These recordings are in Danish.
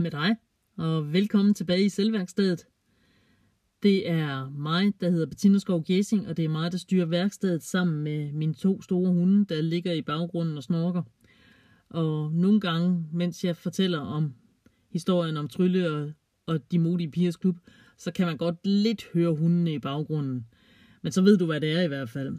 Hej med dig, og velkommen tilbage i selvværkstedet. Det er mig, der hedder Bettina Skov Gessing, og det er mig, der styrer værkstedet sammen med mine to store hunde, der ligger i baggrunden og snorker. Og nogle gange, mens jeg fortæller om historien om Trylle og, og de modige pigers klub, så kan man godt lidt høre hundene i baggrunden. Men så ved du, hvad det er i hvert fald.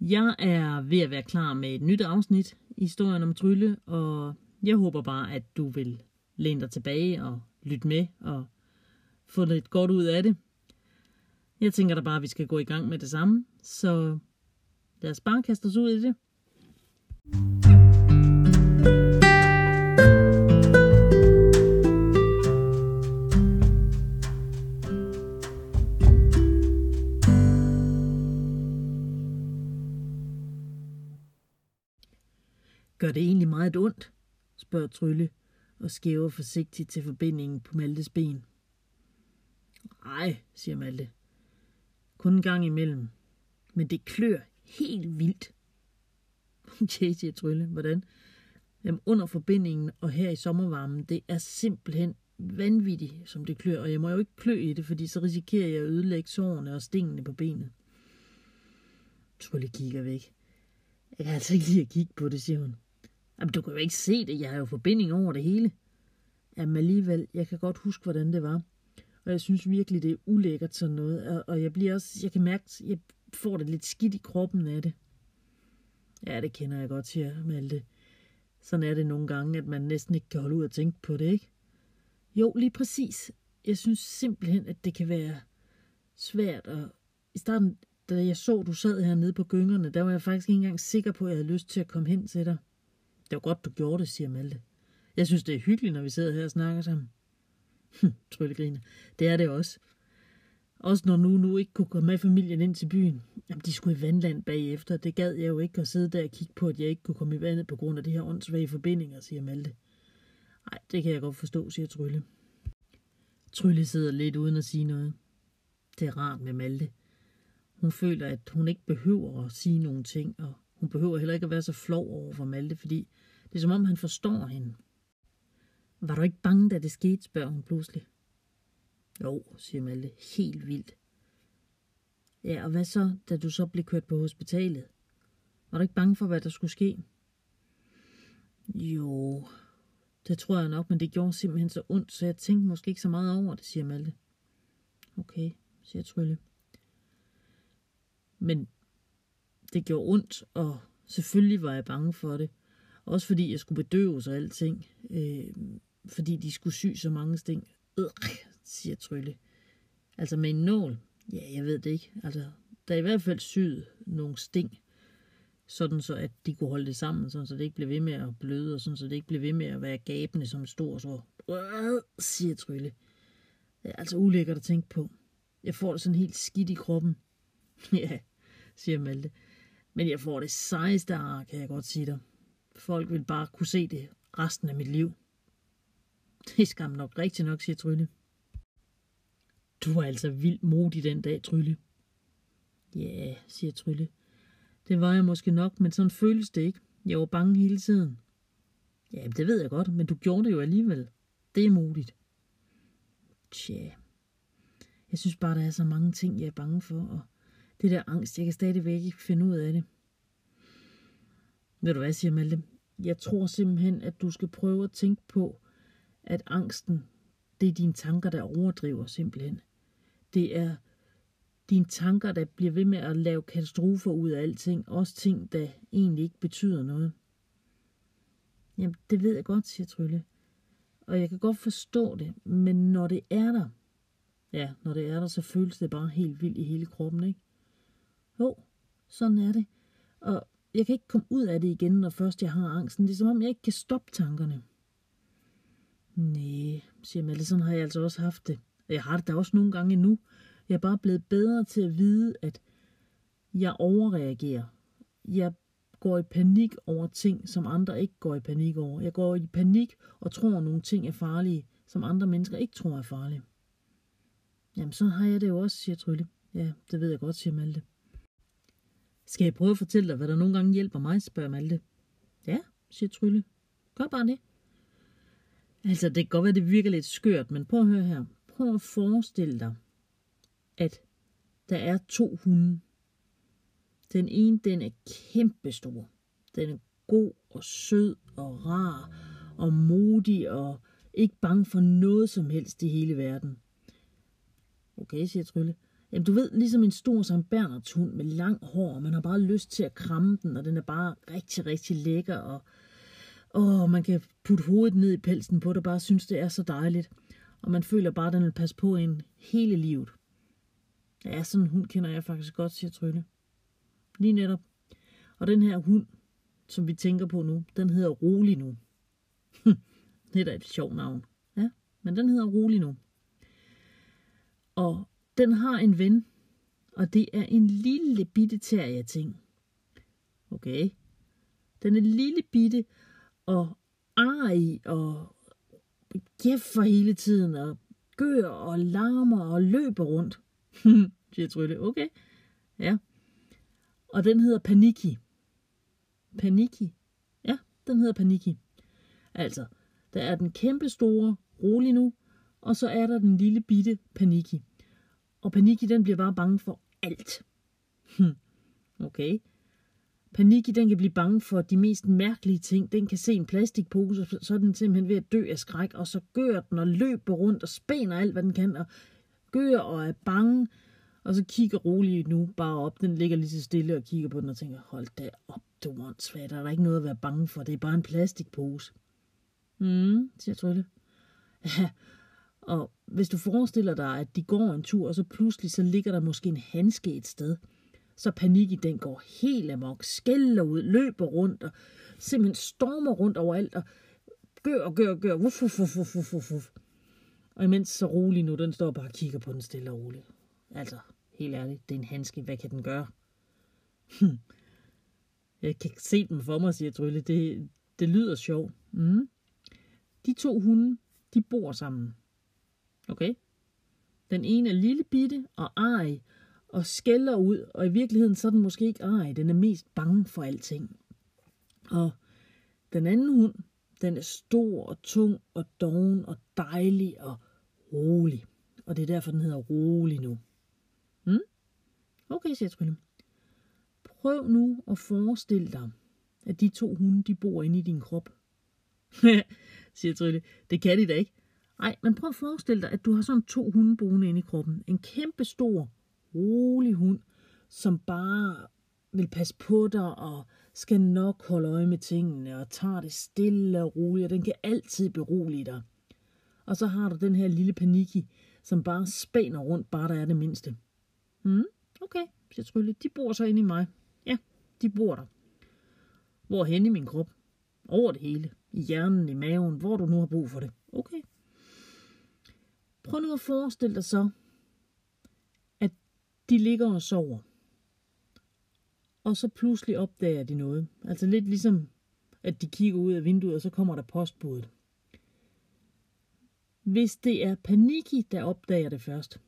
Jeg er ved at være klar med et nyt afsnit i historien om Trylle, og jeg håber bare, at du vil læn dig tilbage og lyt med og få lidt godt ud af det. Jeg tænker da bare, at vi skal gå i gang med det samme, så lad os bare kaste os ud i det. Gør det egentlig meget ondt? spørger Trylle og skæver forsigtigt til forbindingen på Maltes ben. Nej, siger Malte. Kun en gang imellem. Men det klør helt vildt. Okay, siger Trylle. Hvordan? Jamen, under forbindingen og her i sommervarmen, det er simpelthen vanvittigt, som det klør. Og jeg må jo ikke klø i det, fordi så risikerer jeg at ødelægge sårene og stingene på benet. Trylle kigger væk. Jeg kan altså ikke lide at kigge på det, siger hun. Jamen, du kan jo ikke se det. Jeg har jo forbinding over det hele. Jamen alligevel, jeg kan godt huske, hvordan det var. Og jeg synes virkelig, det er ulækkert sådan noget. Og jeg bliver også, jeg kan mærke, jeg får det lidt skidt i kroppen af det. Ja, det kender jeg godt, siger Malte. Sådan er det nogle gange, at man næsten ikke kan holde ud og tænke på det, ikke? Jo, lige præcis. Jeg synes simpelthen, at det kan være svært. Og i starten, da jeg så, du sad hernede på gyngerne, der var jeg faktisk ikke engang sikker på, at jeg havde lyst til at komme hen til dig. Det var godt, du gjorde det, siger Malte. Jeg synes, det er hyggeligt, når vi sidder her og snakker sammen. Hm, tryllegriner. Det er det også. Også når nu nu ikke kunne komme med familien ind til byen. Jamen, de skulle i vandland bagefter. Det gad jeg jo ikke at sidde der og kigge på, at jeg ikke kunne komme i vandet på grund af det her åndssvage forbindinger, siger Malte. Nej, det kan jeg godt forstå, siger Trylle. Trylle sidder lidt uden at sige noget. Det er rart med Malte. Hun føler, at hun ikke behøver at sige nogen ting, og hun behøver heller ikke at være så flov over for Malte, fordi det er som om, han forstår hende. Var du ikke bange, da det skete, spørger hun pludselig. Jo, siger Malte, helt vildt. Ja, og hvad så, da du så blev kørt på hospitalet? Var du ikke bange for, hvad der skulle ske? Jo, det tror jeg nok, men det gjorde simpelthen så ondt, så jeg tænkte måske ikke så meget over det, siger Malte. Okay, siger Trylle. Men det gjorde ondt, og selvfølgelig var jeg bange for det. Også fordi jeg skulle bedøves og alting. Øh, fordi de skulle sy så mange sting. Øh, siger Trylle. Altså med en nål? Ja, jeg ved det ikke. Altså, der er i hvert fald syet nogle sting, sådan så at de kunne holde det sammen, sådan så det ikke blev ved med at bløde, og sådan så det ikke blev ved med at være gabende som stor, så øh, siger Trylle. Det er altså ulækkert at tænke på. Jeg får det sådan helt skidt i kroppen. ja, siger Malte. Men jeg får det sejeste ar, kan jeg godt sige dig. Folk vil bare kunne se det resten af mit liv. Det er skam nok rigtigt nok, siger Trylle. Du var altså vildt modig den dag, Trylle. Ja, siger Trylle. Det var jeg måske nok, men sådan føles det ikke. Jeg var bange hele tiden. Ja, det ved jeg godt, men du gjorde det jo alligevel. Det er modigt. Tja. Jeg synes bare, der er så mange ting, jeg er bange for, og det der angst, jeg kan stadigvæk ikke finde ud af det. Ved du hvad, siger Malte? Jeg tror simpelthen, at du skal prøve at tænke på, at angsten, det er dine tanker, der overdriver simpelthen. Det er dine tanker, der bliver ved med at lave katastrofer ud af alting. Også ting, der egentlig ikke betyder noget. Jamen, det ved jeg godt, siger Trylle. Og jeg kan godt forstå det, men når det er der, ja, når det er der, så føles det bare helt vildt i hele kroppen, ikke? Jo, sådan er det. Og jeg kan ikke komme ud af det igen, når først jeg har angsten. Det er som om, jeg ikke kan stoppe tankerne. Nej, siger Malle, sådan har jeg altså også haft det. Og jeg har det da også nogle gange endnu. Jeg er bare blevet bedre til at vide, at jeg overreagerer. Jeg går i panik over ting, som andre ikke går i panik over. Jeg går i panik og tror, at nogle ting er farlige, som andre mennesker ikke tror er farlige. Jamen, så har jeg det jo også, siger Trylle. Ja, det ved jeg godt, siger Malte. Skal jeg prøve at fortælle dig, hvad der nogle gange hjælper mig, spørger Malte. Ja, siger Trylle. Gør bare det. Altså, det kan godt være, det virker lidt skørt, men prøv at høre her. Prøv at forestille dig, at der er to hunde. Den ene, den er kæmpestor. Den er god og sød og rar og modig og ikke bange for noget som helst i hele verden. Okay, siger Trylle. Jamen, du ved, ligesom en stor Sankt Bernards hund med lang hår, og man har bare lyst til at kramme den, og den er bare rigtig, rigtig lækker, og åh, man kan putte hovedet ned i pelsen på det, og bare synes, det er så dejligt. Og man føler bare, at den vil passe på en hele livet. Ja, sådan en hund kender jeg faktisk godt, siger Trylle. Lige netop. Og den her hund, som vi tænker på nu, den hedder Rolig nu. det er da et sjovt navn. Ja, men den hedder Rolig nu. Og den har en ven, og det er en lille bitte terrier ting. Okay. Den er lille bitte og arg og gæffer hele tiden og gør og larmer og løber rundt. siger Trylle. Okay. Ja. Og den hedder Paniki. Paniki. Ja, den hedder Paniki. Altså, der er den kæmpe store, rolig nu, og så er der den lille bitte Paniki. Og Paniki, den bliver bare bange for alt. Hm. Okay. Paniki, den kan blive bange for de mest mærkelige ting. Den kan se en plastikpose, så er den simpelthen ved at dø af skræk, og så gør den og løber rundt og spænder alt, hvad den kan, og gør og er bange, og så kigger roligt nu bare op. Den ligger lige så stille og kigger på den og tænker, hold da op, du åndssvagt, der er der ikke noget at være bange for, det er bare en plastikpose. Mm, siger Trylle. Ja, og hvis du forestiller dig, at de går en tur, og så pludselig så ligger der måske en handske et sted, så panik i den går helt amok, skælder ud, løber rundt og simpelthen stormer rundt overalt og gør og gør og gør. Uf, uf, uf, uf, uf, uf. Og imens så rolig nu, den står bare og kigger på den stille og roligt. Altså, helt ærligt, det er en handske. Hvad kan den gøre? Hm. Jeg kan se dem for mig, siger Trylle. Det, det lyder sjovt. Mm. De to hunde, de bor sammen. Okay? Den ene er lille bitte og ej og skælder ud, og i virkeligheden så er den måske ikke ej, den er mest bange for alting. Og den anden hund, den er stor og tung og doven og dejlig og rolig. Og det er derfor, den hedder rolig nu. Hmm? Okay, siger Trine. Prøv nu at forestille dig, at de to hunde, de bor inde i din krop. siger Trille. Det kan de da ikke. Nej, men prøv at forestille dig, at du har sådan to hunde boende inde i kroppen. En kæmpe stor, rolig hund, som bare vil passe på dig og skal nok holde øje med tingene og tager det stille og roligt, og den kan altid berolige dig. Og så har du den her lille paniki, som bare spænder rundt, bare der er det mindste. Hmm, okay, siger Trylle. De bor så inde i mig. Ja, de bor der. Hvor hen i min krop? Over det hele. I hjernen, i maven, hvor du nu har brug for det. Okay. Prøv nu at forestille dig så, at de ligger og sover. Og så pludselig opdager de noget. Altså lidt ligesom, at de kigger ud af vinduet, og så kommer der postbuddet. Hvis det er paniki, der opdager det først,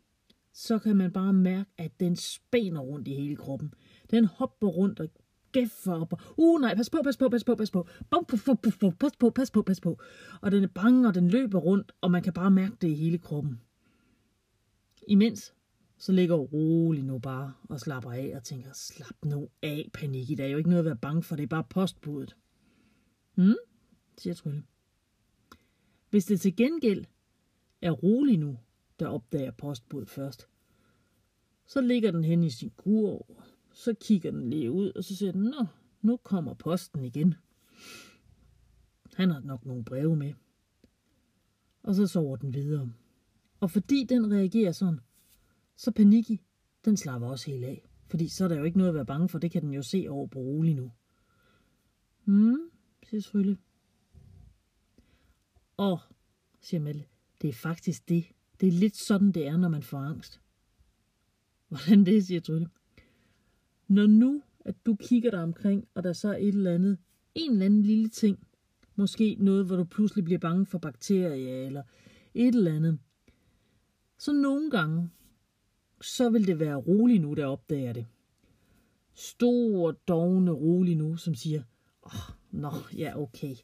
så kan man bare mærke, at den spænder rundt i hele kroppen. Den hopper rundt og gæffer op. Uh, nej, pas på, pas på, pas på, pas på. Bum, pas på, pas på, pas på, pas på, pas på. Og den er bange, og den løber rundt, og man kan bare mærke det i hele kroppen. Imens, så ligger rolig nu bare og slapper af og tænker, slap nu af, panik. Det er jo ikke noget at være bange for, det er bare postbuddet. Hmm, siger Trylle. Hvis det til gengæld er rolig nu, der opdager postbuddet først, så ligger den hen i sin kurv, så kigger den lige ud, og så siger den, nå, nu kommer posten igen. Han har nok nogle breve med. Og så sover den videre. Og fordi den reagerer sådan, så paniki, den slapper også helt af. Fordi så er der jo ikke noget at være bange for, det kan den jo se over på rolig nu. Hmm, siger Trylle. Åh, siger Melle, det er faktisk det. Det er lidt sådan, det er, når man får angst. Hvordan det, siger Trylle. Når nu, at du kigger dig omkring, og der så er et eller andet, en eller anden lille ting, måske noget, hvor du pludselig bliver bange for bakterier, eller et eller andet, så nogle gange, så vil det være rolig nu, der opdager det. Stor, dogne rolig nu, som siger, åh, oh, nå, ja, okay.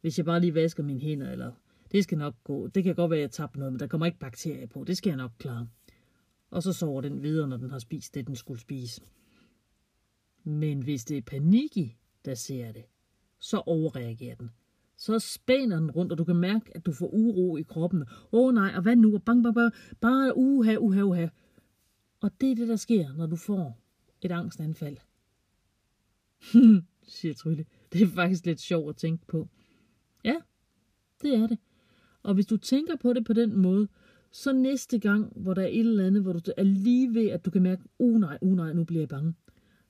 Hvis jeg bare lige vasker mine hænder, eller Det skal nok gå. Det kan godt være, at jeg tabte noget, men der kommer ikke bakterier på. Det skal jeg nok klare. Og så sover den videre, når den har spist det, den skulle spise. Men hvis det er paniki, der ser det, så overreagerer den. Så spænder den rundt, og du kan mærke, at du får uro i kroppen. Åh oh, nej, og hvad nu? Og bang, bang, bang. Bare uha, uha, uha. Og det er det, der sker, når du får et angstanfald. siger Trylle. Det er faktisk lidt sjovt at tænke på. Ja, det er det. Og hvis du tænker på det på den måde, så næste gang, hvor der er et eller andet, hvor du er lige ved, at du kan mærke, uh nej, uh nej, nu bliver jeg bange.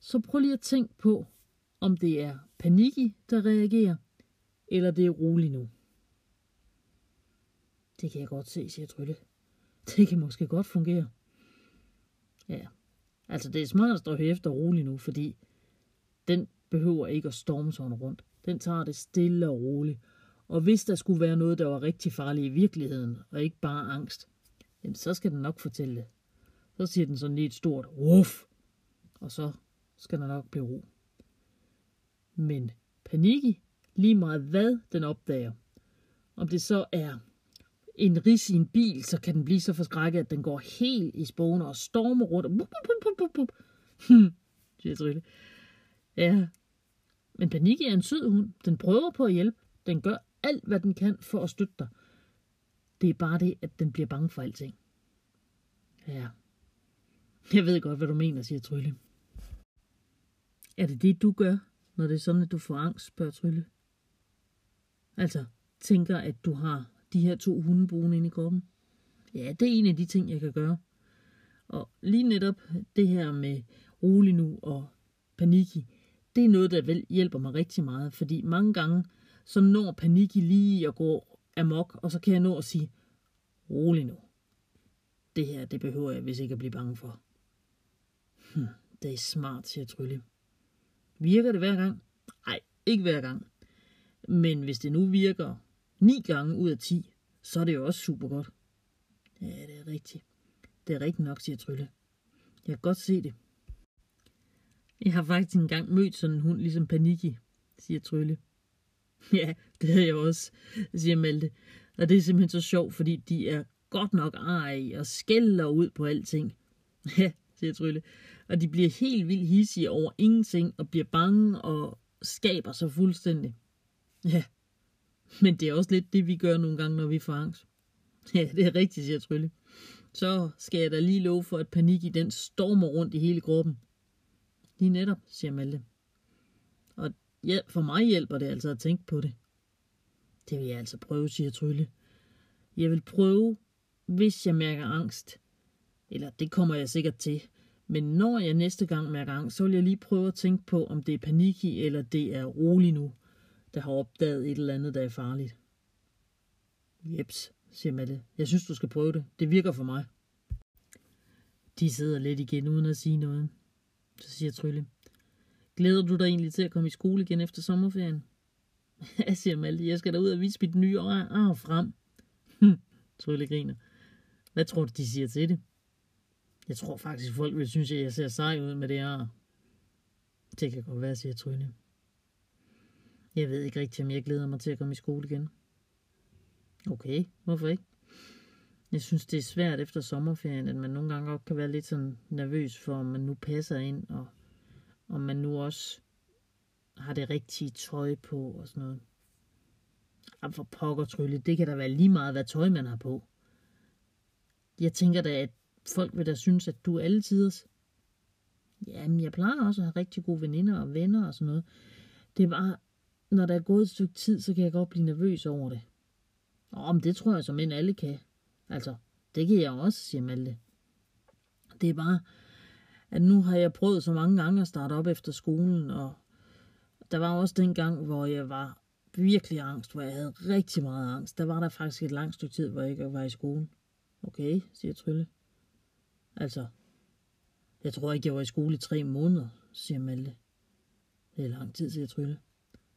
Så prøv lige at tænke på, om det er paniki, der reagerer, eller det er roligt nu. Det kan jeg godt se, siger Trylle. Det kan måske godt fungere. Ja, altså det er smart at stå efter roligt nu, fordi den behøver ikke at storme sådan rundt. Den tager det stille og roligt. Og hvis der skulle være noget, der var rigtig farligt i virkeligheden, og ikke bare angst, jamen så skal den nok fortælle det. Så siger den sådan lige et stort wuff, og så skal der nok blive ro. Men paniki, lige meget hvad den opdager, om det så er en ris i en bil, så kan den blive så forskrækket, at den går helt i spåne og stormer rundt. Og bup, bup, bup, bup, hmm, Ja, men Paniki er en sød hund. Den prøver på at hjælpe. Den gør alt, hvad den kan for at støtte dig. Det er bare det, at den bliver bange for alting. Ja. Jeg ved godt, hvad du mener, siger Trylle. Er det det, du gør, når det er sådan, at du får angst, spørger Trylle? Altså, tænker, at du har de her to hunde boende inde i kroppen? Ja, det er en af de ting, jeg kan gøre. Og lige netop det her med rolig nu og paniki, det er noget, der vel hjælper mig rigtig meget, fordi mange gange, så når paniki lige at gå amok, og så kan jeg nå at sige, rolig nu. Det her, det behøver jeg hvis ikke at blive bange for. Hm, det er smart, siger Trylle. Virker det hver gang? Nej, ikke hver gang. Men hvis det nu virker 9 gange ud af 10, så er det jo også super godt. Ja, det er rigtigt. Det er rigtigt nok, siger Trylle. Jeg kan godt se det. Jeg har faktisk engang mødt sådan en hund, ligesom Paniki, siger Trylle. Ja, det havde jeg også, siger Malte. Og det er simpelthen så sjovt, fordi de er godt nok ej og skælder ud på alting. Ja, siger Trylle. Og de bliver helt vildt hissige over ingenting og bliver bange og skaber sig fuldstændig. Ja, men det er også lidt det, vi gør nogle gange, når vi får angst. Ja, det er rigtigt, siger Trylle. Så skal jeg da lige love for, at panik i den stormer rundt i hele kroppen. Lige netop, siger Malte. Og ja, for mig hjælper det altså at tænke på det. Det vil jeg altså prøve, siger Trylle. Jeg vil prøve, hvis jeg mærker angst. Eller det kommer jeg sikkert til. Men når jeg næste gang mærker gang, så vil jeg lige prøve at tænke på, om det er panik i, eller det er rolig nu, der har opdaget et eller andet, der er farligt. Jeps, siger Malle. Jeg synes, du skal prøve det. Det virker for mig. De sidder lidt igen uden at sige noget. Så siger Trylle. Glæder du dig egentlig til at komme i skole igen efter sommerferien? Ja, siger Malte. Jeg skal da ud og vise mit nye år frem. Trylle griner. Hvad tror du, de siger til det? Jeg tror faktisk, folk vil synes, at jeg ser sej ud med det her. Det kan godt være, siger Trylle. Jeg ved ikke rigtigt, om jeg glæder mig til at komme i skole igen. Okay, hvorfor ikke? Jeg synes, det er svært efter sommerferien, at man nogle gange godt kan være lidt sådan nervøs for, om man nu passer ind, og om man nu også har det rigtige tøj på og sådan noget. Jamen for pokker trylle, det kan da være lige meget, hvad tøj man har på. Jeg tænker da, at folk vil da synes, at du er alle tiders. Jamen, jeg plejer også at have rigtig gode veninder og venner og sådan noget. Det er bare, når der er gået et stykke tid, så kan jeg godt blive nervøs over det. Åh, men det tror jeg som end alle kan. Altså, det kan jeg også, siger Malte. Det er bare, at nu har jeg prøvet så mange gange at starte op efter skolen, og der var også den gang, hvor jeg var virkelig angst, hvor jeg havde rigtig meget angst. Der var der faktisk et langt stykke tid, hvor jeg ikke var i skolen. Okay, siger Trylle. Altså, jeg tror ikke, jeg var i skole i tre måneder, siger Malte. Det er lang tid, siger Trylle.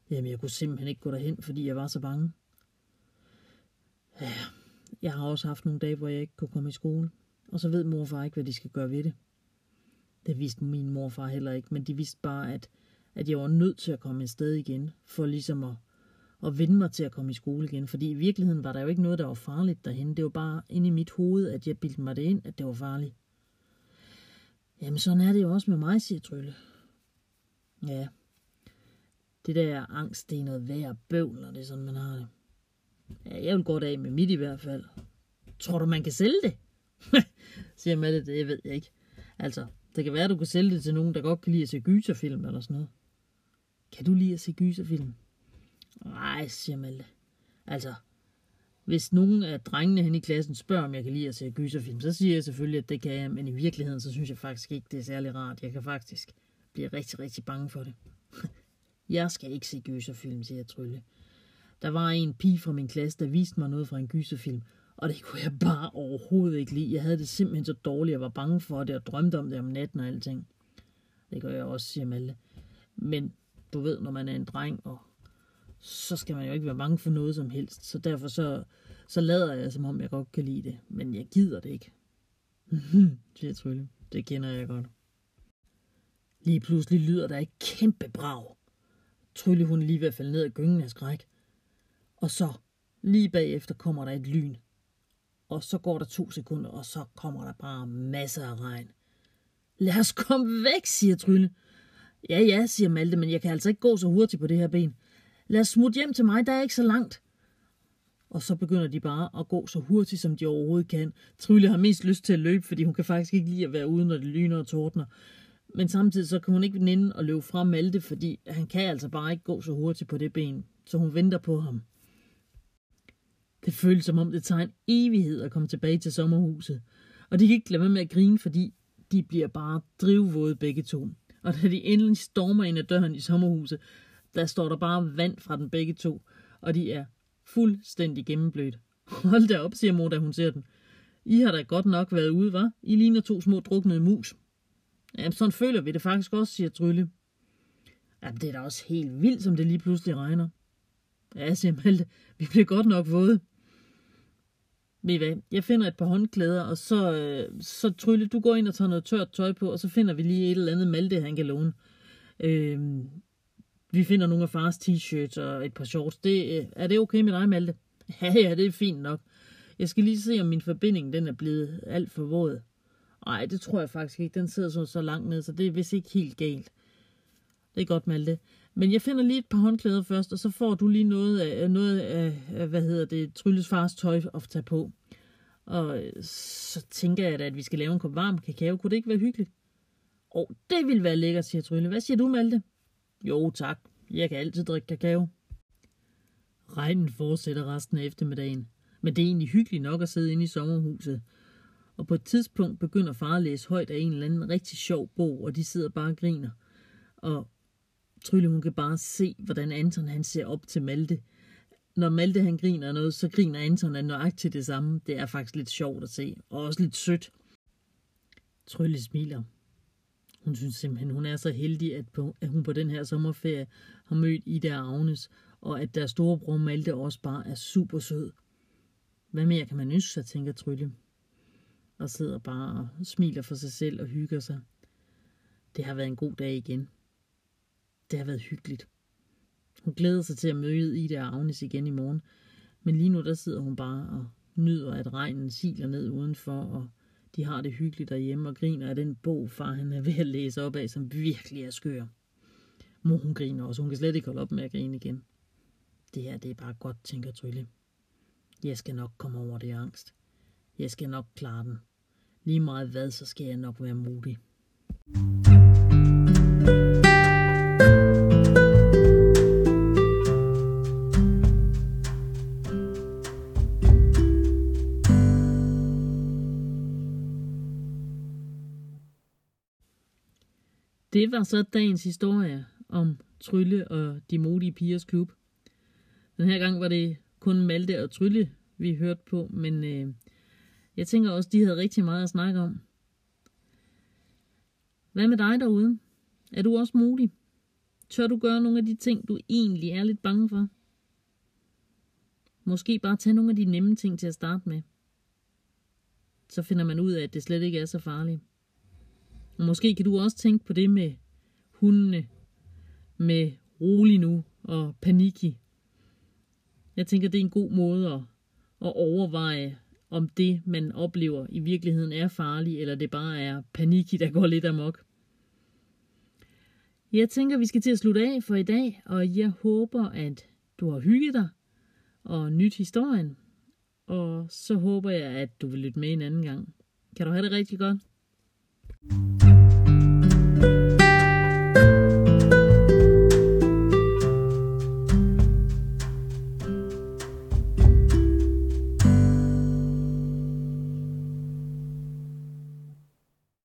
Jamen, jeg kunne simpelthen ikke gå derhen, fordi jeg var så bange. Ja, jeg har også haft nogle dage, hvor jeg ikke kunne komme i skole. Og så ved mor og far ikke, hvad de skal gøre ved det. Det vidste min mor og far heller ikke, men de vidste bare, at, at jeg var nødt til at komme et sted igen, for ligesom at, at vende mig til at komme i skole igen, fordi i virkeligheden var der jo ikke noget, der var farligt derhen. Det var bare inde i mit hoved, at jeg bildte mig det ind, at det var farligt. Jamen, sådan er det jo også med mig, siger Trylle. Ja, det der angst, det er noget værd bøvl, når det er sådan, man har det. Ja, jeg vil gå af med mit i hvert fald. Tror du, man kan sælge det? siger Mette, det ved jeg ikke. Altså, det kan være, du kan sælge det til nogen, der godt kan lide at se gyserfilm eller sådan noget. Kan du lide at se gyserfilm? Nej, siger Malte. Altså, hvis nogen af drengene hen i klassen spørger, om jeg kan lide at se gyserfilm, så siger jeg selvfølgelig, at det kan jeg, men i virkeligheden, så synes jeg faktisk ikke, det er særlig rart. Jeg kan faktisk blive rigtig, rigtig bange for det. jeg skal ikke se gyserfilm, siger jeg Trylle. Der var en pige fra min klasse, der viste mig noget fra en gyserfilm, og det kunne jeg bare overhovedet ikke lide. Jeg havde det simpelthen så dårligt, jeg var bange for det, og drømte om det om natten og alting. Det gør jeg også, siger Malte. Men du ved, når man er en dreng, og så skal man jo ikke være bange for noget som helst. Så derfor så, så lader jeg, som om jeg godt kan lide det. Men jeg gider det ikke. siger Trylle. Det kender jeg godt. Lige pludselig lyder der et kæmpe brag. Trylle hun lige ved at falde ned af gyngen af skræk. Og så, lige bagefter, kommer der et lyn. Og så går der to sekunder, og så kommer der bare masser af regn. Lad os komme væk, siger Trylle. Ja, ja, siger Malte, men jeg kan altså ikke gå så hurtigt på det her ben. Lad os smutte hjem til mig, der er ikke så langt. Og så begynder de bare at gå så hurtigt, som de overhovedet kan. Trylle har mest lyst til at løbe, fordi hun kan faktisk ikke lide at være ude, når det lyner og tordner. Men samtidig så kan hun ikke nænde at løbe fra Malte, fordi han kan altså bare ikke gå så hurtigt på det ben. Så hun venter på ham. Det føles som om det tager en evighed at komme tilbage til sommerhuset. Og de kan ikke lade være med at grine, fordi de bliver bare drivvåde begge to. Og da de endelig stormer ind ad døren i sommerhuset, der står der bare vand fra den begge to, og de er fuldstændig gennemblødt. Hold da op, siger mor, da hun ser den. I har da godt nok været ude, var? I ligner to små druknede mus. Jamen, sådan føler vi det faktisk også, siger Trylle. Jamen, det er da også helt vildt, som det lige pludselig regner. Ja, siger Malte, vi bliver godt nok våde. Ved I hvad? Jeg finder et par håndklæder, og så, øh, så Trylle, du går ind og tager noget tørt tøj på, og så finder vi lige et eller andet Malte, han kan låne. Øh, vi finder nogle af fars t-shirts og et par shorts. Det, øh, er det okay med dig, Malte? Ja, ja, det er fint nok. Jeg skal lige se, om min forbinding den er blevet alt for våd. Nej, det tror jeg faktisk ikke. Den sidder så, så langt ned, så det er vist ikke helt galt. Det er godt, Malte. Men jeg finder lige et par håndklæder først, og så får du lige noget af, øh, noget af øh, hvad hedder det, Trylles fars tøj at tage på. Og så tænker jeg da, at vi skal lave en kop varm kakao. Kunne det ikke være hyggeligt? Åh, oh, det vil være lækkert, siger Trylle. Hvad siger du, Malte? Jo, tak. Jeg kan altid drikke kakao. Regnen fortsætter resten af eftermiddagen, men det er egentlig hyggeligt nok at sidde inde i sommerhuset. Og på et tidspunkt begynder far at læse højt af en eller anden rigtig sjov bog, og de sidder bare og griner. Og Trylle, hun kan bare se, hvordan Anton han ser op til Malte. Når Malte han griner noget, så griner Anton af nøjagtigt det samme. Det er faktisk lidt sjovt at se, og også lidt sødt. Trylle smiler. Hun synes simpelthen, hun er så heldig, at, på, at hun på den her sommerferie har mødt Ida og Agnes, og at deres storebror Malte også bare er super sød. Hvad mere kan man ønske sig, tænker Trylle. Og sidder bare og smiler for sig selv og hygger sig. Det har været en god dag igen. Det har været hyggeligt. Hun glæder sig til at møde Ida og Agnes igen i morgen, men lige nu der sidder hun bare og nyder, at regnen siler ned udenfor, og de har det hyggeligt derhjemme og griner af den bog, far han er ved at læse op af, som virkelig er skør. Mor hun griner også, hun kan slet ikke holde op med at grine igen. Det her, det er bare godt, tænker Trylle. Jeg skal nok komme over det angst. Jeg skal nok klare den. Lige meget hvad, så skal jeg nok være modig. Det var så dagens historie om Trylle og de modige pigers klub. Den her gang var det kun Malte og Trylle, vi hørte på, men øh, jeg tænker også, de havde rigtig meget at snakke om. Hvad med dig derude? Er du også modig? Tør du gøre nogle af de ting, du egentlig er lidt bange for? Måske bare tage nogle af de nemme ting til at starte med. Så finder man ud af, at det slet ikke er så farligt. Måske kan du også tænke på det med hundene, med rolig nu og paniki. Jeg tænker, det er en god måde at, at overveje, om det, man oplever i virkeligheden er farligt, eller det bare er paniki, der går lidt amok. Jeg tænker, vi skal til at slutte af for i dag, og jeg håber, at du har hygget dig og nyt historien. Og så håber jeg, at du vil lytte med en anden gang. Kan du have det rigtig godt? thank you